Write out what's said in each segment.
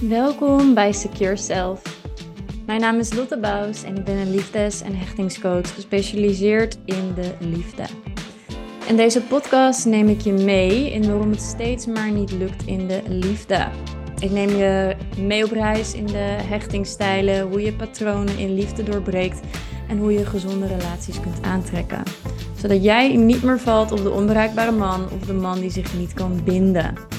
Welkom bij Secure Self. Mijn naam is Lotte Bous en ik ben een liefdes- en hechtingscoach gespecialiseerd in de liefde. In deze podcast neem ik je mee in waarom het steeds maar niet lukt in de liefde. Ik neem je mee op reis in de hechtingstijlen, hoe je patronen in liefde doorbreekt en hoe je gezonde relaties kunt aantrekken. Zodat jij niet meer valt op de onbereikbare man of de man die zich niet kan binden.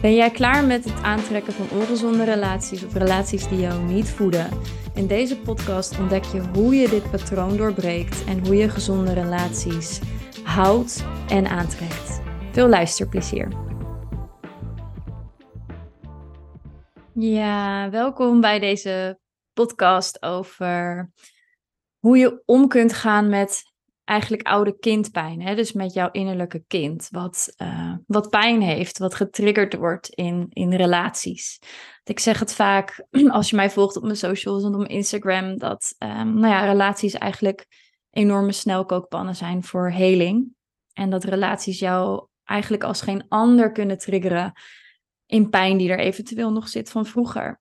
Ben jij klaar met het aantrekken van ongezonde relaties of relaties die jou niet voeden? In deze podcast ontdek je hoe je dit patroon doorbreekt en hoe je gezonde relaties houdt en aantrekt. Veel luisterplezier. Ja, welkom bij deze podcast over hoe je om kunt gaan met eigenlijk oude kindpijn. Hè? Dus met jouw innerlijke kind, wat, uh, wat pijn heeft, wat getriggerd wordt in, in relaties. Ik zeg het vaak als je mij volgt op mijn socials en op mijn Instagram, dat um, nou ja, relaties eigenlijk enorme snelkookpannen zijn voor heling. En dat relaties jou eigenlijk als geen ander kunnen triggeren in pijn die er eventueel nog zit van vroeger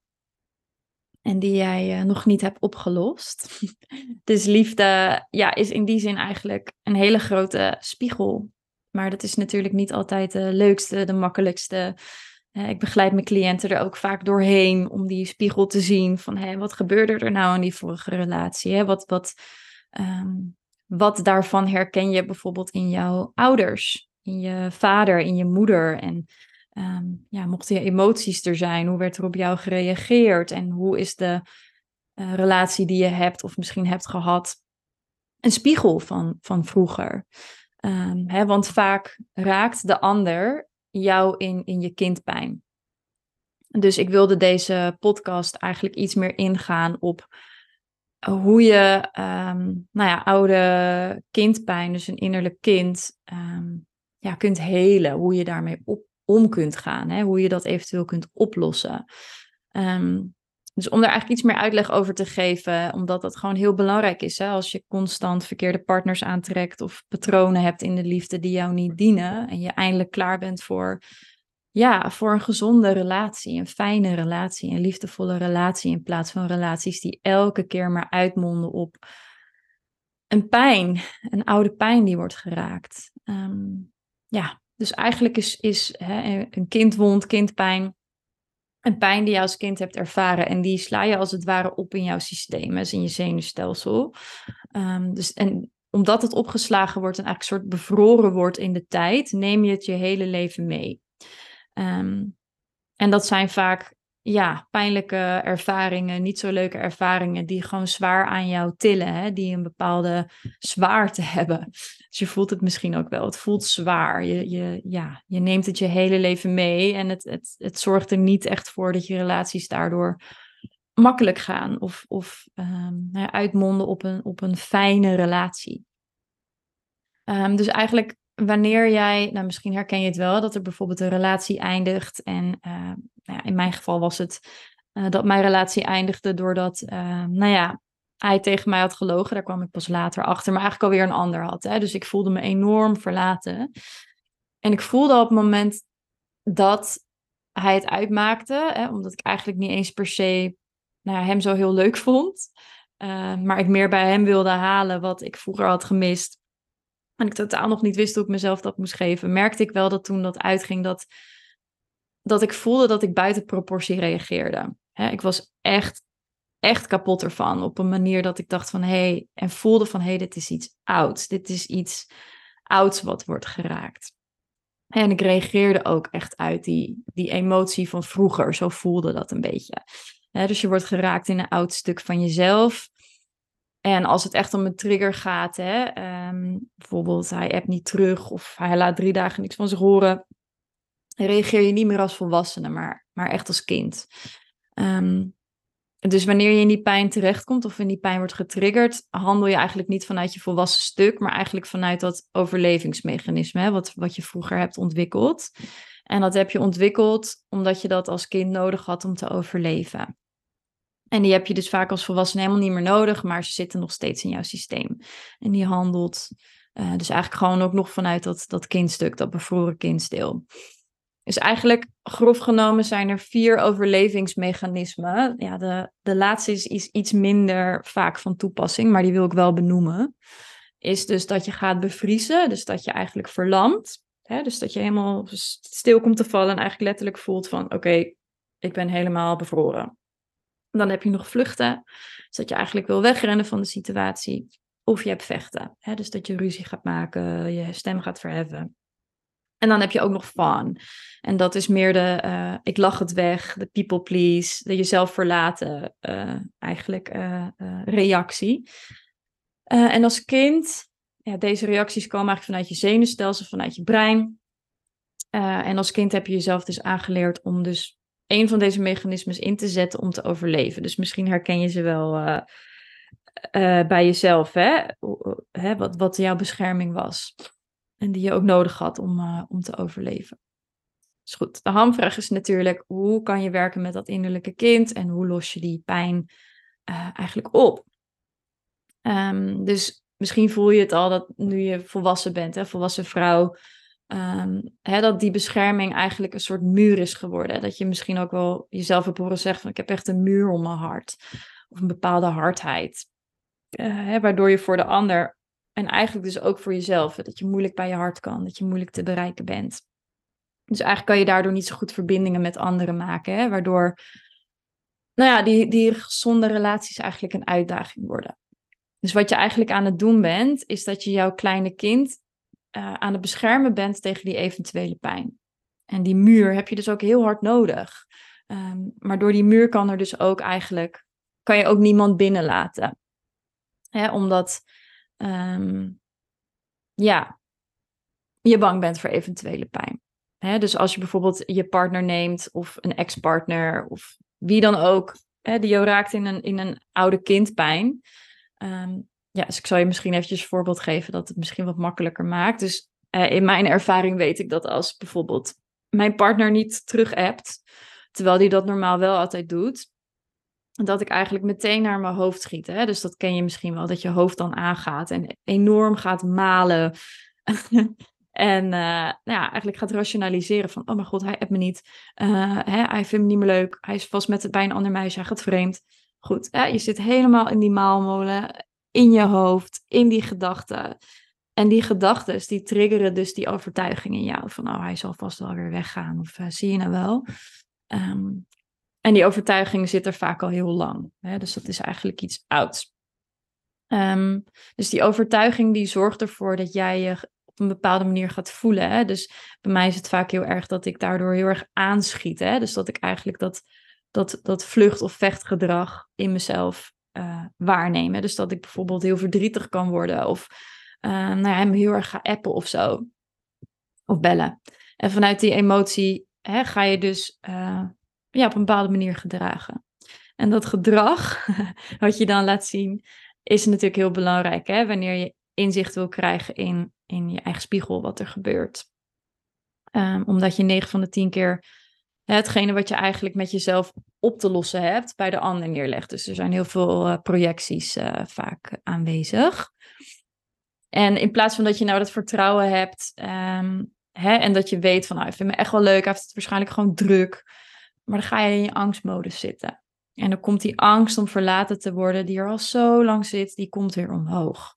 en die jij uh, nog niet hebt opgelost. dus liefde ja, is in die zin eigenlijk een hele grote spiegel. Maar dat is natuurlijk niet altijd de leukste, de makkelijkste. Uh, ik begeleid mijn cliënten er ook vaak doorheen om die spiegel te zien van hé, wat gebeurde er nou in die vorige relatie? Hè? Wat, wat, um, wat daarvan herken je bijvoorbeeld in jouw ouders, in je vader, in je moeder en um, ja, mochten je emoties er zijn, hoe werd er op jou gereageerd en hoe is de uh, relatie die je hebt of misschien hebt gehad een spiegel van, van vroeger. Um, hè, want vaak raakt de ander jou in, in je kindpijn. Dus ik wilde deze podcast eigenlijk iets meer ingaan op hoe je um, nou ja, oude kindpijn, dus een innerlijk kind, ja, kunt helen. Hoe je daarmee op, om kunt gaan. Hè? Hoe je dat eventueel kunt oplossen. Um, dus om daar eigenlijk iets meer uitleg over te geven, omdat dat gewoon heel belangrijk is. Hè? Als je constant verkeerde partners aantrekt of patronen hebt in de liefde die jou niet dienen. En je eindelijk klaar bent voor, ja, voor een gezonde relatie, een fijne relatie, een liefdevolle relatie. In plaats van relaties die elke keer maar uitmonden op een pijn, een oude pijn die wordt geraakt. Um, ja, dus eigenlijk is, is hè, een kindwond, kindpijn, een pijn die je als kind hebt ervaren. En die sla je als het ware op in jouw systeem, dus in je zenuwstelsel. Um, dus, en omdat het opgeslagen wordt en eigenlijk een soort bevroren wordt in de tijd, neem je het je hele leven mee. Um, en dat zijn vaak ja, pijnlijke ervaringen, niet zo leuke ervaringen, die gewoon zwaar aan jou tillen, hè? die een bepaalde zwaarte hebben. Dus je voelt het misschien ook wel. Het voelt zwaar. Je, je, ja, je neemt het je hele leven mee en het, het, het zorgt er niet echt voor dat je relaties daardoor makkelijk gaan of, of um, uitmonden op een, op een fijne relatie. Um, dus eigenlijk wanneer jij, nou misschien herken je het wel, dat er bijvoorbeeld een relatie eindigt. En uh, nou ja, in mijn geval was het uh, dat mijn relatie eindigde doordat, uh, nou ja, hij tegen mij had gelogen. Daar kwam ik pas later achter, maar eigenlijk alweer een ander had. Hè? Dus ik voelde me enorm verlaten. En ik voelde op het moment dat hij het uitmaakte, hè, omdat ik eigenlijk niet eens per se nou hem zo heel leuk vond. maar ik meer bij hem wilde halen wat ik vroeger had gemist en ik totaal nog niet wist hoe ik mezelf dat moest geven, merkte ik wel dat toen dat uitging, dat, dat ik voelde dat ik buiten proportie reageerde. ik was echt, echt kapot ervan. Op een manier dat ik dacht van hé, hey, en voelde van hé, hey, dit is iets ouds. Dit is iets ouds wat wordt geraakt. En ik reageerde ook echt uit die, die emotie van vroeger. Zo voelde dat een beetje. dus je wordt geraakt in een oud stuk van jezelf. En als het echt om een trigger gaat, hè, ehm, bijvoorbeeld hij appt niet terug of hij laat drie dagen niks van zich horen, reageer je niet meer als volwassene, maar, maar echt als kind. Um, dus wanneer je in die pijn terechtkomt of in die pijn wordt getriggerd, handel je eigenlijk niet vanuit je volwassen stuk, maar eigenlijk vanuit dat overlevingsmechanisme, hè, wat, wat je vroeger hebt ontwikkeld. En dat heb je ontwikkeld omdat je dat als kind nodig had om te overleven. En die heb je dus vaak als volwassene helemaal niet meer nodig, maar ze zitten nog steeds in jouw systeem. En die handelt uh, dus eigenlijk gewoon ook nog vanuit dat, dat kindstuk, dat bevroren kindsdeel. Dus eigenlijk, grof genomen, zijn er vier overlevingsmechanismen. Ja, de, de laatste is, is iets minder vaak van toepassing, maar die wil ik wel benoemen. Is dus dat je gaat bevriezen, dus dat je eigenlijk verlamt. Hè? Dus dat je helemaal stil komt te vallen en eigenlijk letterlijk voelt van, oké, ik ben helemaal bevroren. Dan heb je nog vluchten, dus dat je eigenlijk wil wegrennen van de situatie. Of je hebt vechten, hè? dus dat je ruzie gaat maken, je stem gaat verheffen. En dan heb je ook nog fun. En dat is meer de uh, ik lach het weg, de people please, de jezelf verlaten uh, eigenlijk uh, reactie. en als kind, ja, deze reacties komen eigenlijk vanuit je zenuwstelsel, vanuit je brein. en als kind heb je jezelf dus aangeleerd om dus een van deze mechanismes in te zetten om te overleven. Dus misschien herken je ze wel bij jezelf, hè? hè? Wat, wat jouw bescherming was. En die je ook nodig had om, uh, om te overleven. Dus goed, de hamvraag is natuurlijk, hoe kan je werken met dat innerlijke kind en hoe los je die pijn eigenlijk op? Um, dus misschien voel je het al dat nu je volwassen bent, hè, volwassen vrouw, um, hè, dat die bescherming eigenlijk een soort muur is geworden. Dat je misschien ook wel jezelf hebt horen zeggen van ik heb echt een muur om mijn hart. Of een bepaalde hardheid. Uh, hè, waardoor je voor de ander en eigenlijk dus ook voor jezelf. Dat je moeilijk bij je hart kan, dat je moeilijk te bereiken bent. Dus eigenlijk kan je daardoor niet zo goed verbindingen met anderen maken. Hè? Waardoor nou ja, die, die gezonde relaties eigenlijk een uitdaging worden. Dus wat je eigenlijk aan het doen bent, is dat je jouw kleine kind uh, aan het beschermen bent tegen die eventuele pijn. En die muur heb je dus ook heel hard nodig. Um, maar door die muur kan er dus ook eigenlijk, kan je ook niemand binnenlaten. Hè, omdat um, ja, je bang bent voor eventuele pijn. Hè, dus als je bijvoorbeeld je partner neemt of een ex-partner of wie dan ook, hè, die jou raakt in een, in een oude kindpijn. Um, ja, dus ik zal je misschien eventjes een voorbeeld geven dat het misschien wat makkelijker maakt. Dus uh, in mijn ervaring weet ik dat als bijvoorbeeld mijn partner niet terug appt, terwijl die dat normaal wel altijd doet, dat ik eigenlijk meteen naar mijn hoofd schiet. Hè? Dus dat ken je misschien wel, dat je hoofd dan aangaat en enorm gaat malen. en uh, nou ja, eigenlijk gaat rationaliseren van, oh mijn god, hij hebt me niet. Uh, hè, hij vindt me niet meer leuk. Hij is vast met bij een ander meisje, hij gaat vreemd. Goed, je zit helemaal in die maalmolen, in je hoofd, in die gedachten. En die gedachten, die triggeren dus die overtuiging in jou. Van, oh, hij zal vast wel weer weggaan. Of uh, zie je nou wel. Um, en die overtuiging zit er vaak al heel lang. Hè? Dus dat is eigenlijk iets ouds. Um, dus die overtuiging die zorgt ervoor dat jij je op een bepaalde manier gaat voelen. Hè? Dus bij mij is het vaak heel erg dat ik daardoor heel erg aanschiet. Hè? Dus dat ik eigenlijk dat, dat, dat vlucht- of vechtgedrag in mezelf waarneem. Hè? Dus dat ik bijvoorbeeld heel verdrietig kan worden of uh, nou ja, hem heel erg ga appen of zo. Of bellen. En vanuit die emotie hè, ga je dus uh, ja, op een bepaalde manier gedragen. En dat gedrag, wat je dan laat zien, is natuurlijk heel belangrijk. Hè? Wanneer je inzicht wil krijgen in, in je eigen spiegel, wat er gebeurt. Um, omdat je 9 van de 10 keer hetgene wat je eigenlijk met jezelf op te lossen hebt, bij de ander neerlegt. Dus er zijn heel veel uh, projecties uh, vaak aanwezig. En in plaats van dat je nou dat vertrouwen hebt um, hè, en dat je weet van, nou, ik vind me echt wel leuk, hij heeft het waarschijnlijk gewoon druk. Maar dan ga je in je angstmodus zitten. En dan komt die angst om verlaten te worden, die er al zo lang zit, die komt weer omhoog.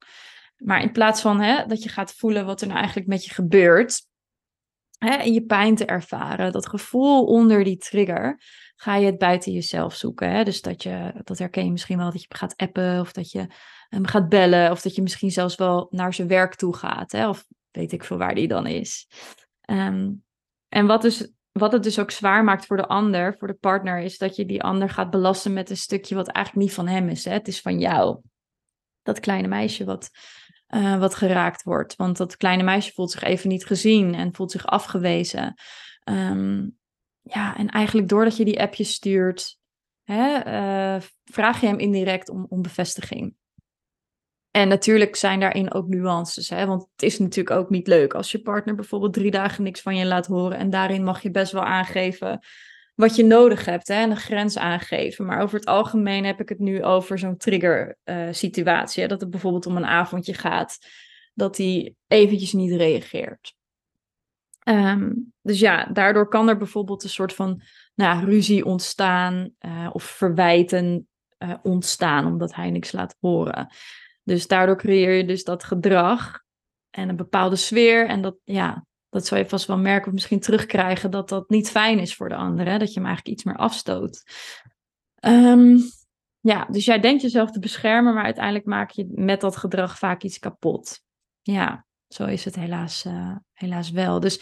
Maar in plaats van hè, dat je gaat voelen wat er nou eigenlijk met je gebeurt, hè, en je pijn te ervaren, dat gevoel onder die trigger, ga je het buiten jezelf zoeken. Hè? Dus dat je, dat herken je misschien wel, dat je gaat appen of dat je hem gaat bellen of dat je misschien zelfs wel naar zijn werk toe gaat. Hè? Of weet ik veel waar die dan is. Um, en wat dus wat het dus ook zwaar maakt voor de ander, voor de partner, is dat je die ander gaat belasten met een stukje wat eigenlijk niet van hem is. Hè? Het is van jou. Dat kleine meisje wat, uh, wat geraakt wordt. Want dat kleine meisje voelt zich even niet gezien en voelt zich afgewezen. Um, ja, en eigenlijk doordat je die appjes stuurt, hè, uh, vraag je hem indirect om, om bevestiging. En natuurlijk zijn daarin ook nuances, hè? want het is natuurlijk ook niet leuk als je partner bijvoorbeeld drie dagen niks van je laat horen en daarin mag je best wel aangeven wat je nodig hebt hè? en een grens aangeven. Maar over het algemeen heb ik het nu over zo'n trigger uh, situatie, hè? dat het bijvoorbeeld om een avondje gaat, dat hij eventjes niet reageert. Ehm, dus ja, daardoor kan er bijvoorbeeld een soort van nou, ruzie ontstaan uh, of verwijten uh, ontstaan omdat hij niks laat horen. Dus daardoor creëer je dus dat gedrag en een bepaalde sfeer. En dat, ja, dat zou je vast wel merken of misschien terugkrijgen dat dat niet fijn is voor de ander. Dat je hem eigenlijk iets meer afstoot. Um, ja, dus jij denkt jezelf te beschermen, maar uiteindelijk maak je met dat gedrag vaak iets kapot. Ja, zo is het helaas, uh, helaas wel. Dus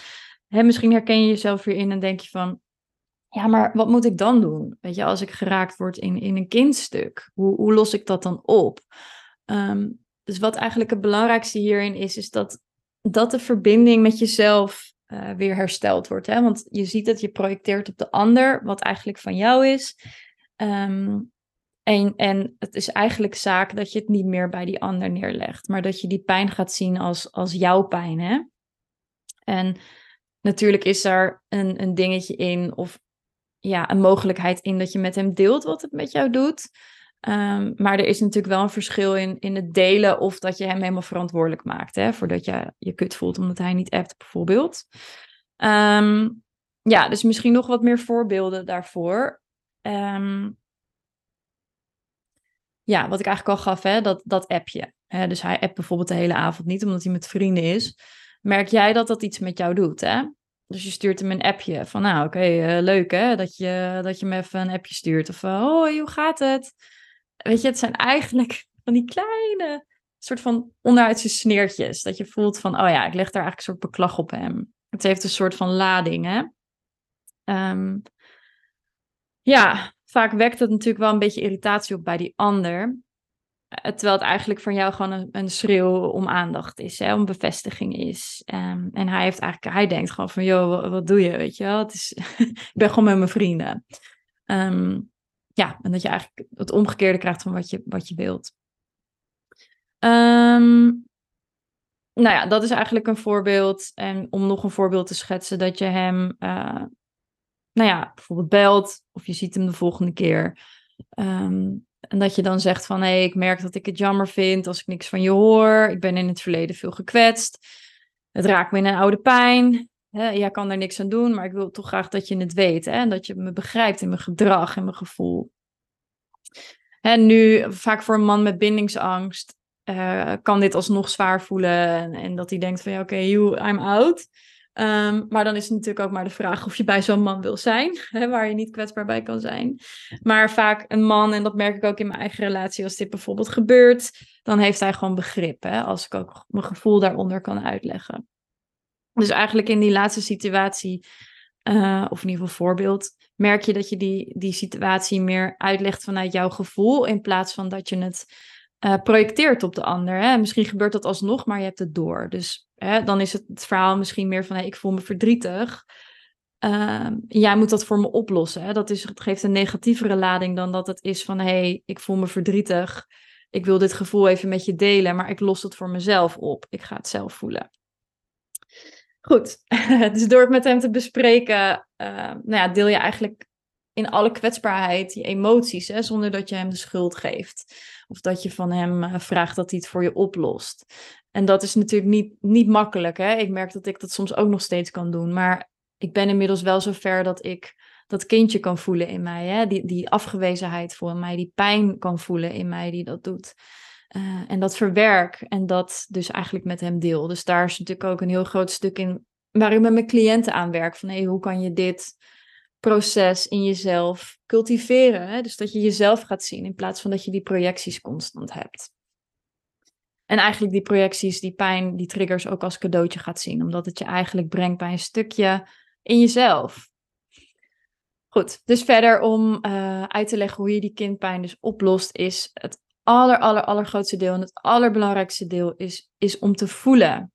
hè, misschien herken je jezelf hierin en denk je van, ja, maar wat moet ik dan doen? Weet je, als ik geraakt word in, in een kindstuk, hoe, hoe los ik dat dan op? Um, dus wat eigenlijk het belangrijkste hierin is, is dat, dat de verbinding met jezelf uh, weer hersteld wordt. Hè? Want je ziet dat je projecteert op de ander, wat eigenlijk van jou is. Um, en, en het is eigenlijk zaak dat je het niet meer bij die ander neerlegt, maar dat je die pijn gaat zien als, als jouw pijn. Hè? En natuurlijk is daar een, een dingetje in, of ja, een mogelijkheid in dat je met hem deelt wat het met jou doet. Um, maar er is natuurlijk wel een verschil in, in het delen of dat je hem helemaal verantwoordelijk maakt. Hè, voordat je je kut voelt omdat hij niet appt, bijvoorbeeld. Um, ja, dus misschien nog wat meer voorbeelden daarvoor. Um, ja, wat ik eigenlijk al gaf, hè, dat, dat appje. Hè, dus hij appt bijvoorbeeld de hele avond niet omdat hij met vrienden is. Merk jij dat dat iets met jou doet, hè? Dus je stuurt hem een appje van, nou oké, uh, leuk hè, dat je, dat je me even een appje stuurt. Of, uh, hoi, hoe gaat het? Weet je, het zijn eigenlijk van die kleine soort van onderuitse sneertjes. Dat je voelt van, oh ja, ik leg daar eigenlijk een soort beklag op hem. Het heeft een soort van lading, hè? Um, ja, vaak wekt het natuurlijk wel een beetje irritatie op bij die ander. Eh, terwijl het eigenlijk van jou gewoon een, een schreeuw om aandacht is, hè, om bevestiging is. Um, en hij heeft eigenlijk, hij denkt gewoon van, joh, wat, doe je, weet je wel? Ik ben gewoon met mijn vrienden. Um, ja, en dat je eigenlijk het omgekeerde krijgt van wat je, wat je wilt. Um, nou ja, dat is eigenlijk een voorbeeld. En om nog een voorbeeld te schetsen, dat je hem, uh, nou ja, bijvoorbeeld belt of je ziet hem de volgende keer. Um, en dat je dan zegt van, hé, hey, ik merk dat ik het jammer vind als ik niks van je hoor. Ik ben in het verleden veel gekwetst. Het raakt me in een oude pijn. Hè, jij kan er niks aan doen, maar ik wil toch graag dat je het weet. Hè, en dat je me begrijpt in mijn gedrag en mijn gevoel. En nu, vaak voor een man met bindingsangst, uh, kan dit alsnog zwaar voelen. En, en dat hij denkt van, ja, oké, I'm out. Um, maar dan is het natuurlijk ook maar de vraag of je bij zo'n man wil zijn, hè, waar je niet kwetsbaar bij kan zijn. Maar vaak een man, en dat merk ik ook in mijn eigen relatie, als dit bijvoorbeeld gebeurt, dan heeft hij gewoon begrip, hè, als ik ook mijn gevoel daaronder kan uitleggen. Dus eigenlijk in die laatste situatie, uh, of in ieder geval voorbeeld, merk je dat je die, die situatie meer uitlegt vanuit jouw gevoel, in plaats van dat je het uh, projecteert op de ander. Hè? Misschien gebeurt dat alsnog, maar je hebt het door. Dus dan is het, verhaal misschien meer van hey, ik voel me verdrietig. Uh, jij moet dat voor me oplossen. Hè? Dat is, het geeft een negatievere lading dan dat het is van hé, hey, ik voel me verdrietig. Ik wil dit gevoel even met je delen, maar ik los het voor mezelf op. Ik ga het zelf voelen. Goed, dus door het met hem te bespreken, uh, nou ja, deel je eigenlijk in alle kwetsbaarheid je emoties, hè, zonder dat je hem de schuld geeft. Of dat je van hem uh, vraagt dat hij het voor je oplost. En dat is natuurlijk niet, niet makkelijk. Hè? Ik merk dat ik dat soms ook nog steeds kan doen. Maar ik ben inmiddels wel zover dat ik dat kindje kan voelen in mij. Hè? Die, die afgewezenheid voor mij, die pijn kan voelen in mij die dat doet. Uh, en dat verwerk en dat dus eigenlijk met hem deel. Dus daar is natuurlijk ook een heel groot stuk in waar ik met mijn cliënten aan werk. Van hey, hoe kan je dit proces in jezelf cultiveren? Hè? Dus dat je jezelf gaat zien in plaats van dat je die projecties constant hebt. En eigenlijk die projecties, die pijn, die triggers ook als cadeautje gaat zien. Omdat het je eigenlijk brengt bij een stukje in jezelf. Goed, dus verder om uh, uit te leggen hoe je die kindpijn dus oplost, is het aller, aller, allergrootste deel en het allerbelangrijkste deel is, is om te voelen.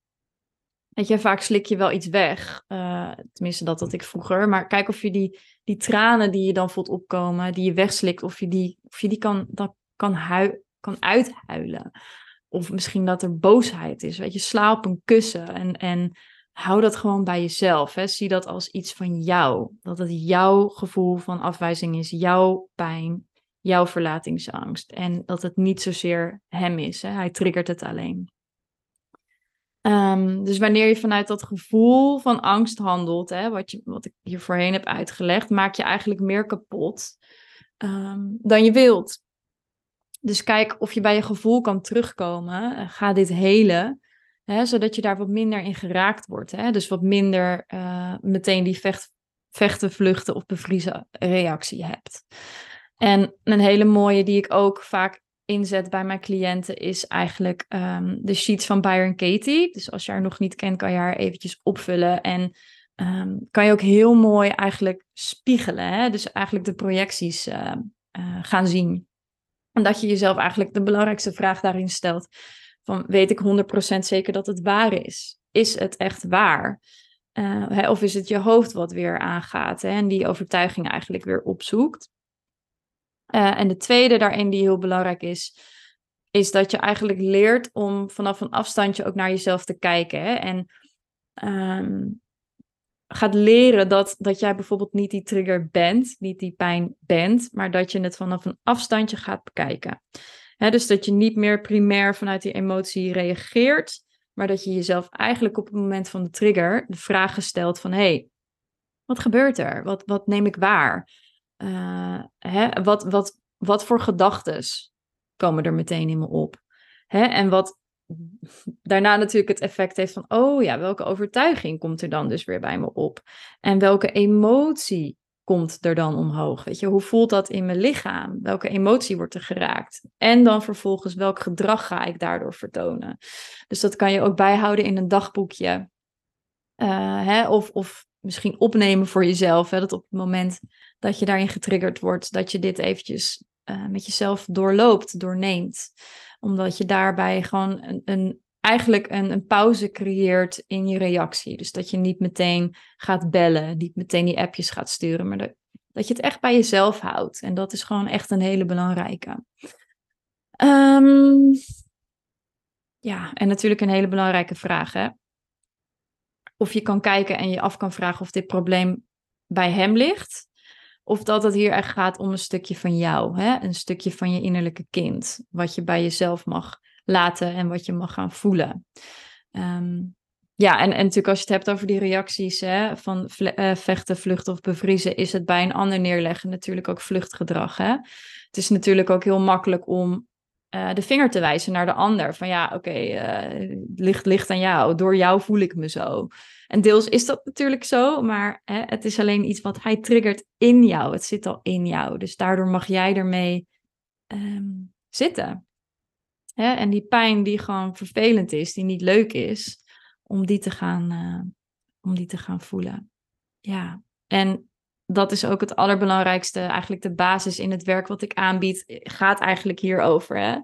Weet je, vaak slik je wel iets weg. Uh, tenminste, dat had ik vroeger. Maar kijk of je die, die tranen die je dan voelt opkomen, die je wegslikt, of je die, of je die kan, dan kan, hui, kan uithuilen. Of misschien dat er boosheid is. Weet je, sla op een kussen en, en hou dat gewoon bij jezelf. Hè. Zie dat als iets van jou. Dat het jouw gevoel van afwijzing is, jouw pijn, jouw verlatingsangst. En dat het niet zozeer hem is. Hè. Hij triggert het alleen. Ehm, dus wanneer je vanuit dat gevoel van angst handelt, hè, wat, je, wat ik hier voorheen heb uitgelegd, maak je eigenlijk meer kapot ehm, dan je wilt. Dus kijk of je bij je gevoel kan terugkomen. ga dit helen, hè, zodat je daar wat minder in geraakt wordt. Hè? Dus wat minder uh, meteen die vecht, vechten, vluchten of bevriezen reactie hebt. En een hele mooie die ik ook vaak inzet bij mijn cliënten is eigenlijk um, de sheets van Byron Katie. Dus als je haar nog niet kent, kan je haar eventjes opvullen. En um, kan je ook heel mooi eigenlijk spiegelen. Hè? Dus eigenlijk de projecties uh, uh, gaan zien. En dat je jezelf eigenlijk de belangrijkste vraag daarin stelt. Van weet ik 100% zeker dat het waar is? Is het echt waar? Uh, hè? Of is het je hoofd wat weer aangaat hè? en die overtuiging eigenlijk weer opzoekt? Uh, en de tweede daarin die heel belangrijk is, is dat je eigenlijk leert om vanaf een afstandje ook naar jezelf te kijken. Hè? En um, gaat leren dat, dat jij bijvoorbeeld niet die trigger bent, niet die pijn bent, maar dat je het vanaf een afstandje gaat bekijken. Dus dat je niet meer primair vanuit die emotie reageert, maar dat je jezelf eigenlijk op het moment van de trigger de vraag stelt van hé, hey, wat gebeurt er? Wat, wat neem ik waar? Uh, hè, wat, wat, wat voor gedachten komen er meteen in me op? Hè, en wat daarna natuurlijk het effect heeft van, oh ja, welke overtuiging komt er dan dus weer bij me op? En welke emotie komt er dan omhoog? Weet je, hoe voelt dat in mijn lichaam? Welke emotie wordt er geraakt? En dan vervolgens, welk gedrag ga ik daardoor vertonen? Dus dat kan je ook bijhouden in een dagboekje. Uh, hè, of, of misschien opnemen voor jezelf. Hè, dat op het moment dat je daarin getriggerd wordt, dat je dit eventjes uh, met jezelf doorloopt, doorneemt. Omdat je daarbij gewoon een, een eigenlijk een, een, pauze creëert in je reactie. Dus dat je niet meteen gaat bellen, niet meteen die appjes gaat sturen, maar dat, dat je het echt bij jezelf houdt. En dat is gewoon echt een hele belangrijke. Um, ja, en natuurlijk een hele belangrijke vraag. Hè? Of je kan kijken en je af kan vragen of dit probleem bij hem ligt. Of dat het hier echt gaat om een stukje van jou, hè? een stukje van je innerlijke kind, wat je bij jezelf mag laten en wat je mag gaan voelen. Um, ja, en, en natuurlijk als je het hebt over die reacties hè, van uh, vechten, vluchten of bevriezen, is het bij een ander neerleggen natuurlijk ook vluchtgedrag. Hè? Het is natuurlijk ook heel makkelijk om uh, de vinger te wijzen naar de ander. Van ja, oké, okay, eh, licht ligt aan jou, door jou voel ik me zo. En deels is dat natuurlijk zo, maar hè, het is alleen iets wat hij triggert in jou. Het zit al in jou. Dus daardoor mag jij ermee um, zitten. Hè? En die pijn die gewoon vervelend is, die niet leuk is, om die te gaan, uh, om die te gaan voelen. Ja, en dat is ook het allerbelangrijkste, eigenlijk de basis in het werk wat ik aanbied, gaat eigenlijk hierover. Hè?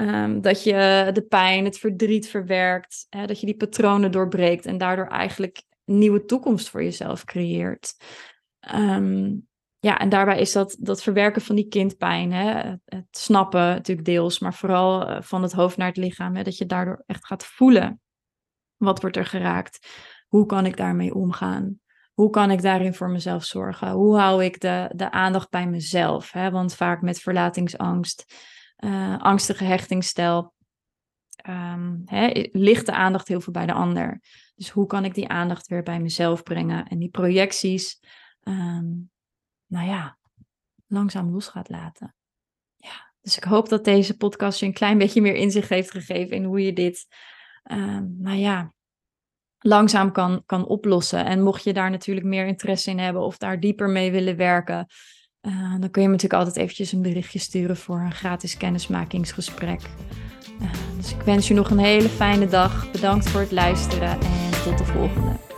Um, dat je de pijn, het verdriet verwerkt, hè, dat je die patronen doorbreekt en daardoor eigenlijk een nieuwe toekomst voor jezelf creëert. Um, ja, en daarbij is dat, dat verwerken van die kindpijn, hè, het snappen natuurlijk deels, maar vooral uh, van het hoofd naar het lichaam, hè, dat je daardoor echt gaat voelen. Wat wordt er geraakt? Hoe kan ik daarmee omgaan? Hoe kan ik daarin voor mezelf zorgen? Hoe hou ik de, de aandacht bij mezelf? Hè? Want vaak met verlatingsangst uh, angstige hechtingsstijl, um, hè, ligt de aandacht heel veel bij de ander. Dus hoe kan ik die aandacht weer bij mezelf brengen en die projecties, um, nou ja, langzaam los gaat laten. Ja, dus ik hoop dat deze podcast je een klein beetje meer inzicht heeft gegeven in hoe je dit, um, nou ja, langzaam kan, kan oplossen. En mocht je daar natuurlijk meer interesse in hebben of daar dieper mee willen werken, uh, dan kun je me natuurlijk altijd eventjes een berichtje sturen voor een gratis kennismakingsgesprek. Uh, dus ik wens je nog een hele fijne dag. Bedankt voor het luisteren en tot de volgende.